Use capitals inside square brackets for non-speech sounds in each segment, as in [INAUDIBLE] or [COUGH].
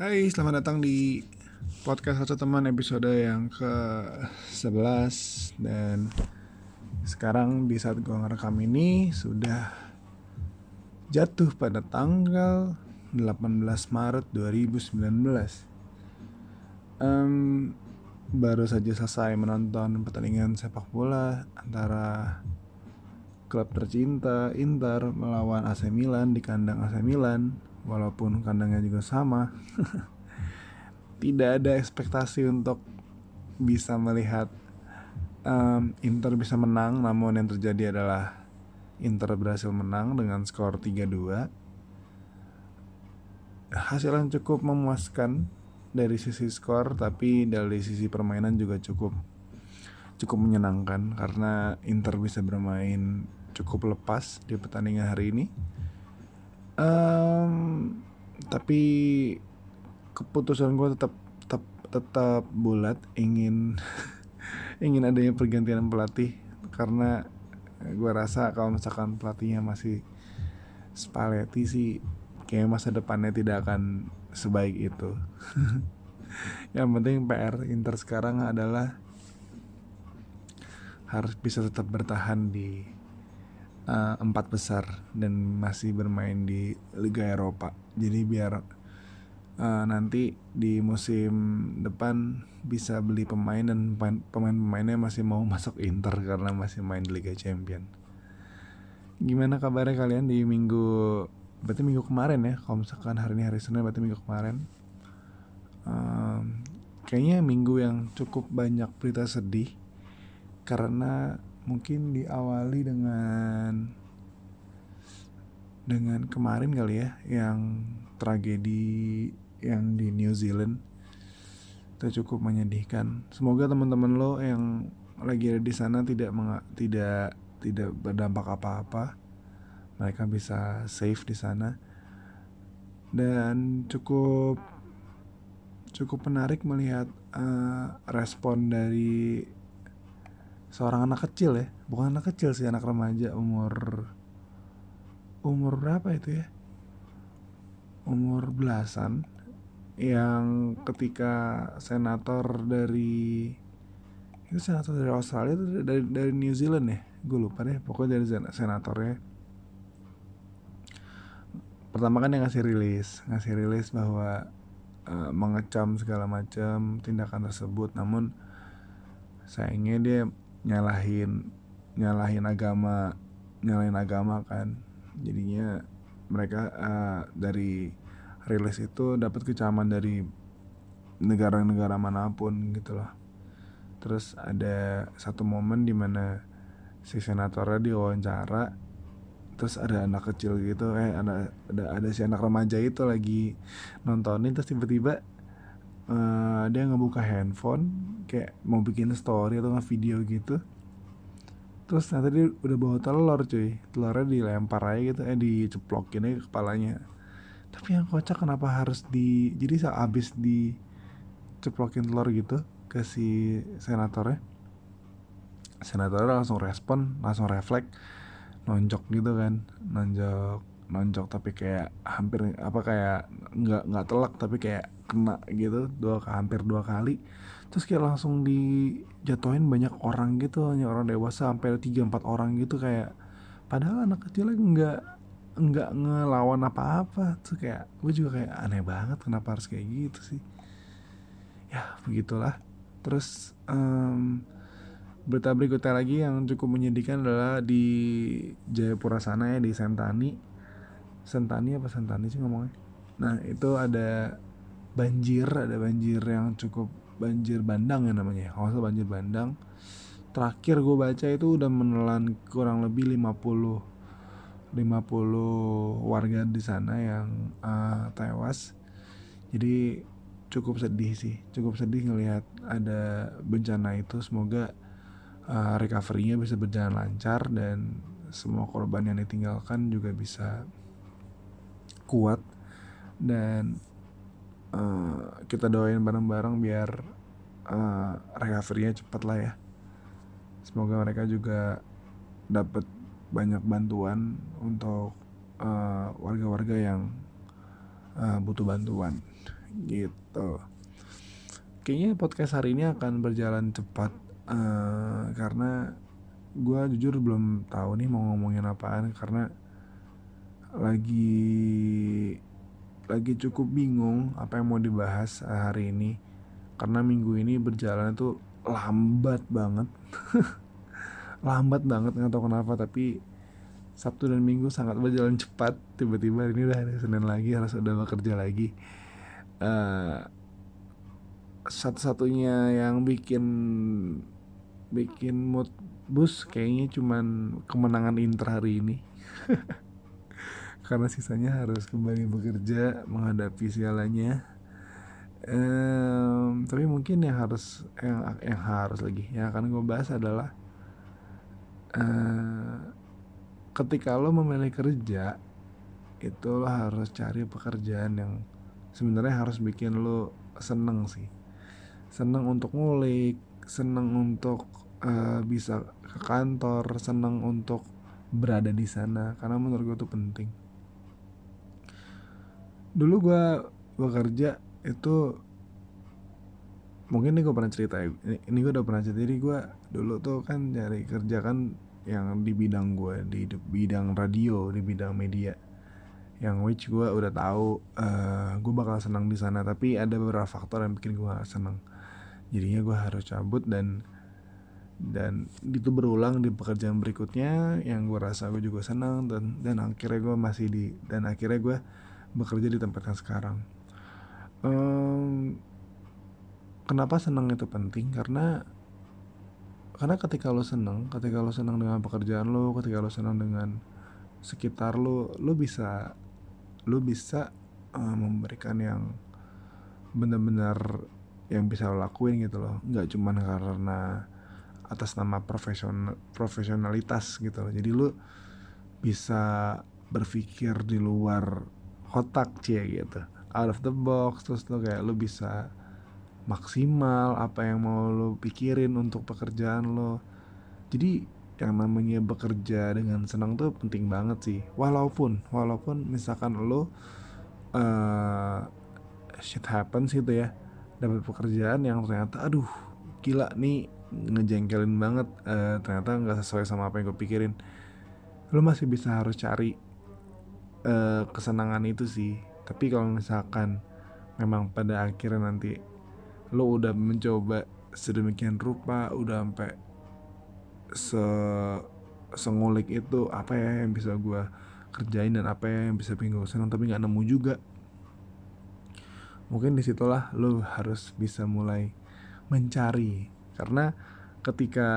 Hai, selamat datang di podcast satu teman episode yang ke-11 dan sekarang di saat gue ngerekam ini sudah jatuh pada tanggal 18 Maret 2019 um, baru saja selesai menonton pertandingan sepak bola antara klub tercinta Inter melawan AC Milan di kandang AC Milan. Walaupun kandangnya juga sama [LAUGHS] tidak ada ekspektasi untuk bisa melihat um, Inter bisa menang. Namun yang terjadi adalah Inter berhasil menang dengan skor 3-2 hasil yang cukup memuaskan dari sisi skor tapi dari sisi permainan juga cukup cukup menyenangkan. Karena Inter bisa bermain cukup lepas di pertandingan hari ini. Um, tapi keputusan gue tetap tetap tetap bulat ingin [LAUGHS] ingin adanya pergantian pelatih. Karena gue rasa kalau misalkan pelatihnya masih Spalletti sih kayak masa depannya tidak akan sebaik itu. [LAUGHS] Yang penting PR Inter sekarang adalah harus bisa tetap bertahan di uh, empat besar dan masih bermain di Liga Eropa. Jadi biar uh, nanti di musim depan bisa beli pemain dan pemain-pemainnya masih mau [LAUGHS] masuk Inter karena masih main di Liga Champion. Gimana kabarnya kalian di minggu berarti minggu kemarin ya? Kalau misalkan hari ini hari Senin berarti minggu kemarin. Um, kayaknya minggu yang cukup banyak berita sedih karena mungkin diawali dengan dengan kemarin kali ya yang tragedi yang di New Zealand itu cukup menyedihkan. Semoga teman-teman lo yang lagi ada di sana tidak tidak tidak berdampak apa-apa. Mereka bisa safe di sana. Dan cukup cukup menarik melihat uh, respon dari seorang anak kecil ya. Bukan anak kecil sih anak remaja. Umur umur berapa itu ya? Umur belasan. Yang ketika senator dari itu senator dari Australia itu dari dari New Zealand ya? Gue lupa deh pokoknya dari senatornya. Pertama kan yang ngasih rilis. Ngasih rilis bahwa uh, mengecam segala macam tindakan tersebut. Namun sayangnya dia nyalahin nyalahin agama nyalahin agama kan. Jadinya mereka uh, dari rilis itu dapat kecaman dari negara-negara mana pun gitu loh. Terus ada satu momen di mana si senatornya diwawancara terus ada anak kecil gitu eh ada ada ada si anak remaja itu lagi nontonin terus tiba-tiba uh, dia ngebuka handphone kayak mau bikin story atau nge video gitu. Terus nanti dia udah bawa telur cuy. Telurnya dilempar aja gitu eh diceplokin aja kepalanya. Tapi yang kocak kenapa harus di jadi saat abis diceplokin telur gitu ke si senatornya senatornya langsung respon langsung refleks nonjok gitu kan. Nonjok nonjok tapi kayak hampir apa kayak nggak nggak telak tapi kayak kena gitu dua hampir dua kali terus kayak langsung dijatuhin banyak orang gitu hanya orang dewasa sampai tiga empat orang gitu kayak padahal anak kecilnya nggak nggak ngelawan apa-apa. Tuh kayak gue juga kayak aneh banget kenapa harus kayak gitu sih? Ya begitulah. Terus um, berita berikutnya lagi yang cukup menyedihkan adalah di Jayapura sana ya di Sentani. Sentani apa Sentani sih ngomongnya? Nah itu ada banjir ada banjir yang cukup banjir bandang ya namanya kalau banjir bandang. Terakhir gue baca itu udah menelan kurang lebih 50 50 warga di sana yang uh, tewas. Jadi cukup sedih sih cukup sedih ngelihat ada bencana itu. Semoga uh, recovery-nya bisa berjalan lancar dan semua korban yang ditinggalkan juga bisa kuat. Dan uh, kita doain bareng-bareng biar uh, recovery-nya cepat lah ya. Semoga mereka juga dapat banyak bantuan untuk warga warga-warga yang uh, butuh bantuan. gitu kayaknya podcast hari ini akan berjalan cepat uh, karena gue jujur belum tahu nih mau ngomongin apaan karena lagi lagi cukup bingung apa yang mau dibahas hari ini. Karena minggu ini berjalan itu lambat banget. [LAUGHS] Lambat banget nggak tahu kenapa tapi Sabtu dan Minggu sangat berjalan cepat. Tiba-tiba ini udah hari Senin lagi harus udah bekerja lagi. Uh, satu-satunya yang bikin bikin mood bus kayaknya cuman kemenangan Inter hari ini [LAUGHS] karena sisanya harus kembali bekerja menghadapi sialanya um, tapi mungkin yang harus yang yang harus lagi yang akan gue bahas adalah uh, ketika lo memilih kerja itu lo harus cari pekerjaan yang sebenarnya harus bikin lo seneng sih. Seneng untuk ngulik seneng untuk uh, bisa ke kantor seneng untuk berada di sana karena menurut gue itu penting dulu gue bekerja itu mungkin ini gue pernah cerita ya ini, ini gue udah pernah cerita. Jadi gue dulu tuh kan cari kerja kan yang di bidang gue di bidang radio di bidang media. Yang which gue udah tahu uh, eh, gue bakal senang di sana. Tapi ada beberapa faktor yang bikin gue senang. Jadinya gue harus cabut dan dan itu berulang di pekerjaan berikutnya. Yang gue rasa gue juga senang dan dan akhirnya gue masih di dan akhirnya gue bekerja di tempat yang sekarang. Um, kenapa senang itu penting? Karena karena ketika lo seneng ketika lo seneng dengan pekerjaan lo ketika lo seneng dengan sekitar lo lo bisa lo bisa uh, memberikan yang benar-benar yang bisa lo lakuin gitu loh. Nggak cuman karena atas nama profesional profesionalitas gitu loh. Jadi lo bisa berpikir di luar kotak cie gitu. Out of the box terus lo kayak lo bisa maksimal apa yang mau lo pikirin untuk pekerjaan lo. Jadi yang namanya bekerja dengan senang tuh penting banget sih. Walaupun walaupun misalkan lo uh, shit happens gitu ya dapat pekerjaan yang ternyata aduh gila nih ngejengkelin banget uh, ternyata nggak sesuai sama apa yang gue pikirin. Lo masih bisa harus cari uh, kesenangan itu sih. Tapi kalau misalkan memang pada akhirnya nanti lo udah mencoba sedemikian rupa udah sampai se sengulik itu apa ya yang bisa gue kerjain dan apa ya yang bisa bikin gue senang tapi nggak nemu juga. Mungkin di situlah lo harus bisa mulai mencari. Karena ketika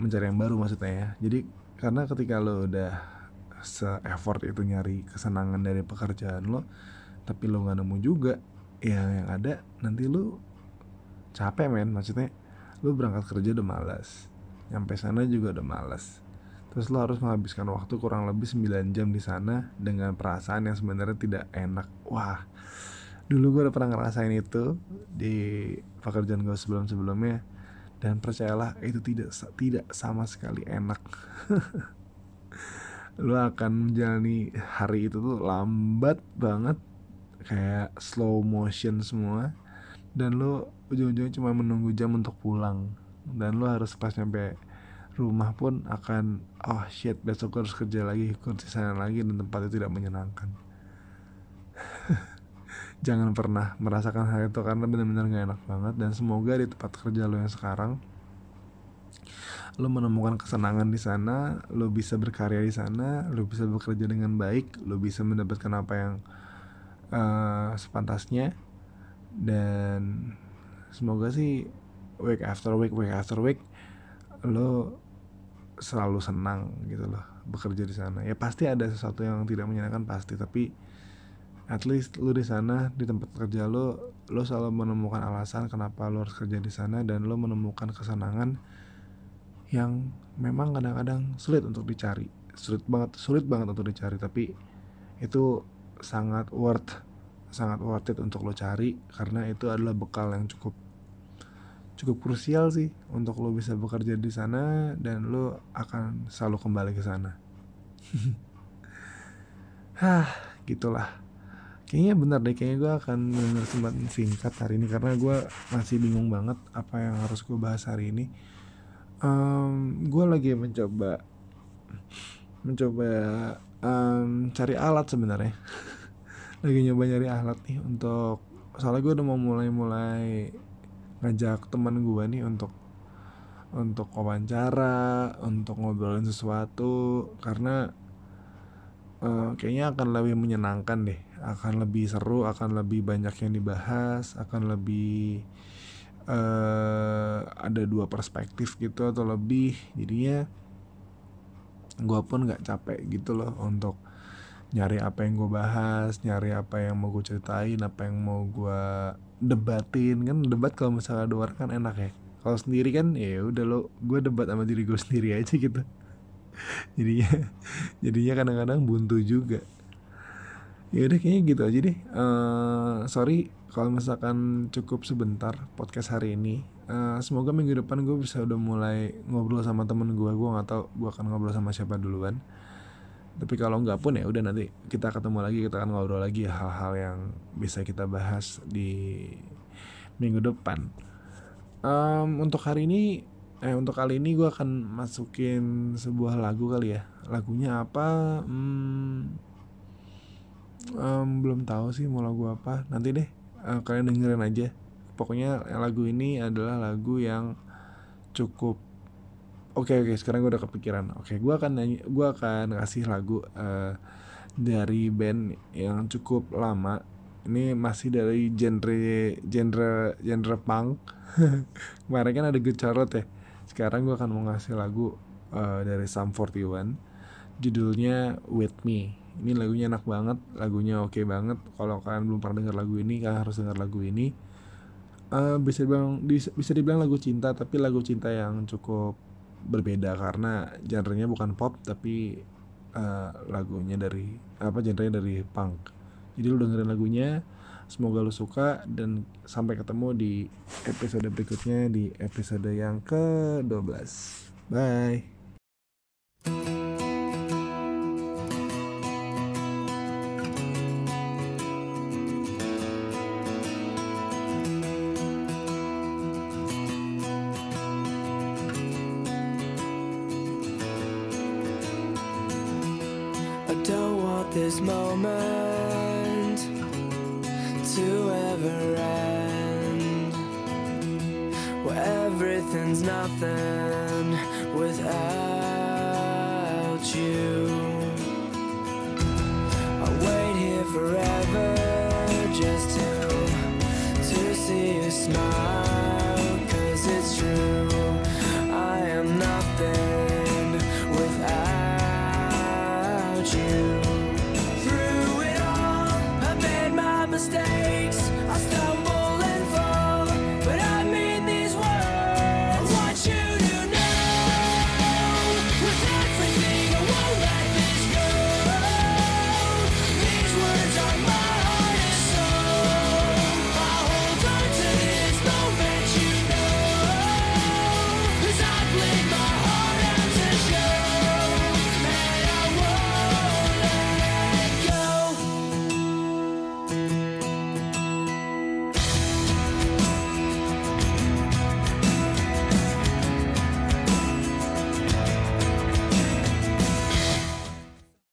mencari yang baru maksudnya ya. Jadi karena ketika lo udah se effort itu nyari kesenangan dari pekerjaan lo tapi lo nggak nemu juga ya yang ada nanti lo capek men. Maksudnya lu berangkat kerja udah malas nyampe sana juga udah malas terus lo harus menghabiskan waktu kurang lebih 9 jam di sana dengan perasaan yang sebenarnya tidak enak. Wah dulu gue udah pernah ngerasain itu di pekerjaan gue sebelum sebelumnya dan percayalah itu tidak tidak sama sekali enak [LAUGHS] lo akan menjalani hari itu tuh lambat banget kayak slow motion semua. Dan lo ujung-ujungnya cuma menunggu jam untuk pulang. Dan lo harus pas nyampe rumah pun akan oh shit besok gue harus kerja lagi sana lagi dan tempatnya tidak menyenangkan. [LAUGHS] Jangan pernah merasakan hal itu karena benar-benar gak enak banget. Dan semoga di tempat kerja lo yang sekarang lo menemukan kesenangan di sana, lo bisa berkarya di sana, lo bisa bekerja dengan baik, lo bisa mendapatkan apa yang uh, sepantasnya. Dan semoga sih week after week week after week lo selalu senang gitu loh bekerja di sana. Ya pasti ada sesuatu yang tidak menyenangkan pasti. Tapi at least lo di sana di tempat kerja lo lo selalu menemukan alasan kenapa lo harus kerja di sana dan lo menemukan kesenangan yang memang kadang-kadang sulit untuk dicari sulit banget sulit banget untuk dicari tapi itu sangat worth sangat worth it untuk lo cari karena itu adalah bekal yang cukup cukup krusial sih untuk lo bisa bekerja di sana dan lo akan selalu kembali ke sana. [LAUGHS] Hah, gitulah. kayaknya bener deh kayaknya gue akan bener sempat singkat hari ini karena gue masih bingung banget apa yang harus gue bahas hari ini um, gue lagi mencoba mencoba um, cari alat sebenarnya. [LAUGHS] Lagi nyoba nyari alat nih untuk soalnya gue udah mau mulai-mulai ngajak teman gue nih untuk untuk wawancara, untuk ngobrolin sesuatu karena uh, kayaknya akan lebih menyenangkan deh, akan lebih seru, akan lebih banyak yang dibahas, akan lebih uh, ada dua perspektif gitu atau lebih, jadinya gue pun nggak capek gitu loh untuk nyari apa yang gue bahas, nyari apa yang mau gue ceritain, apa yang mau gue debatin. Kan debat kalau misalnya dua orang kan enak ya. Kalau sendiri kan ya udah lo gue debat sama diri gue sendiri aja gitu. [LAUGHS] Jadinya jadinya kadang-kadang buntu juga ya udah kayaknya gitu aja deh. Uh, sorry kalau misalkan cukup sebentar podcast hari ini. Uh, semoga minggu depan gue bisa udah mulai ngobrol sama temen gue gue nggak tahu gue akan ngobrol sama siapa duluan. Tapi kalau nggak pun ya udah nanti kita ketemu lagi kita akan ngobrol lagi hal-hal yang bisa kita bahas di minggu depan. Um, untuk hari ini eh untuk kali ini gue akan masukin sebuah lagu kali ya. Lagunya apa? Hmm, um, belum tahu sih mau lagu apa nanti deh uh, kalian dengerin aja pokoknya lagu ini adalah lagu yang cukup Oke okay, oke okay, sekarang gue udah kepikiran. Oke okay, gue akan nyanyi, gue akan kasih lagu uh, dari band yang cukup lama. Ini masih dari genre genre genre punk. [LAUGHS] Kemarin kan ada Good Charlotte ya. Sekarang gue akan mau ngasih lagu uh, dari Sum 41. Judulnya With Me. Ini lagunya enak banget, lagunya oke okay banget. Kalau kalian belum pernah dengar lagu ini, kalian harus dengar lagu ini. Uh, bisa dibilang bisa dibilang lagu cinta, tapi lagu cinta yang cukup berbeda karena genrenya bukan pop tapi uh, lagunya dari apa genrenya dari punk. Jadi lu dengerin lagunya, semoga lu suka dan sampai ketemu di episode berikutnya di episode yang ke-12. Bye. This moment to ever end where everything's nothing without you. I'll wait here forever just to to see you smile cause it's true